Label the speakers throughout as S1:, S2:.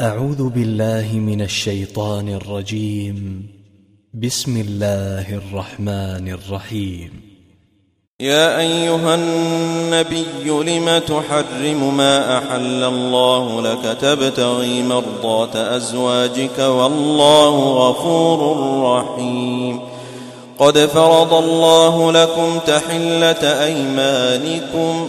S1: أعوذ بالله من الشيطان الرجيم. بسم الله الرحمن الرحيم.
S2: يا أيها النبي لم تحرم ما أحل الله لك؟ تبتغي مرضات أزواجك والله غفور رحيم. قد فرض الله لكم تحلة أيمانكم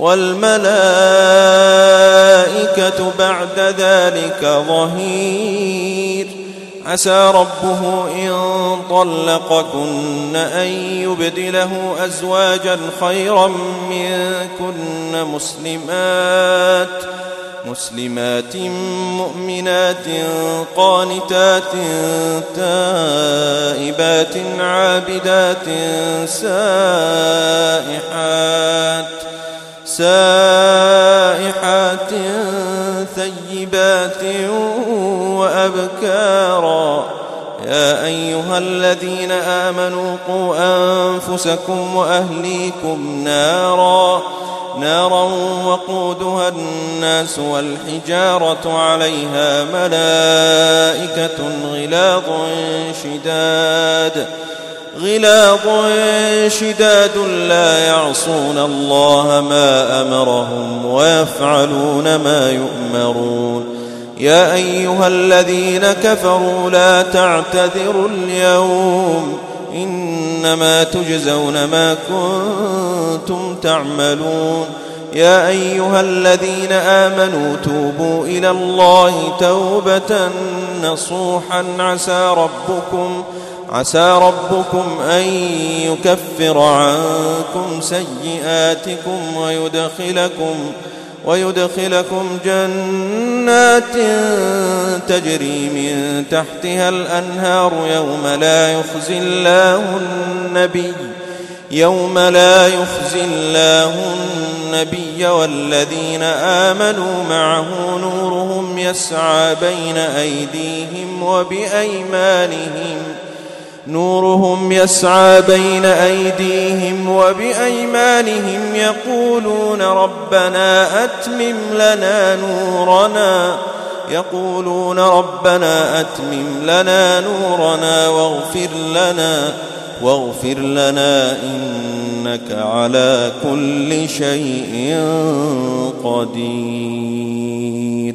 S2: والملائكة بعد ذلك ظهير. عسى ربه إن طلقكن أن يبدله أزواجا خيرا منكن مسلمات مسلمات مؤمنات قانتات تائبات عابدات سائحات. سائحات ثيبات وأبكارا. يا أيها الذين آمنوا قوا أنفسكم وأهليكم نارا. نارا وقودها الناس والحجارة عليها ملائكة غلاظ شداد. غلاظ شداد لا يعصون الله ما أمرهم ويفعلون ما يؤمرون. يا أيها الذين كفروا لا تعتذروا اليوم إنما تجزون ما كنتم تعملون. يا أيها الذين آمنوا توبوا إلى الله توبة نصوحا عسى ربكم عسى ربكم أن يكفر عنكم سيئاتكم ويدخلكم ويدخلكم جنات تجري من تحتها الأنهار يوم لا يخزي الله النبي يوم لا يخزي الله النبي والذين آمنوا معه نورهم يسعى بين أيديهم وبأيمانهم نورهم يسعى بين أيديهم وبأيمانهم يقولون ربنا أتمم لنا نورنا. يقولون ربنا أتمم لنا نورنا واغفر لنا واغفر لنا إنك على كل شيء قدير.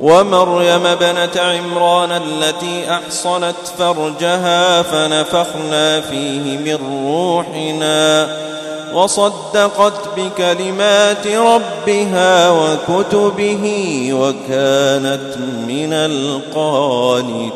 S2: ومريم بنت عمران التي أحصنت فرجها فنفخنا فيه من روحنا وصدقت بكلمات ربها وكتبه وكانت من القانتين.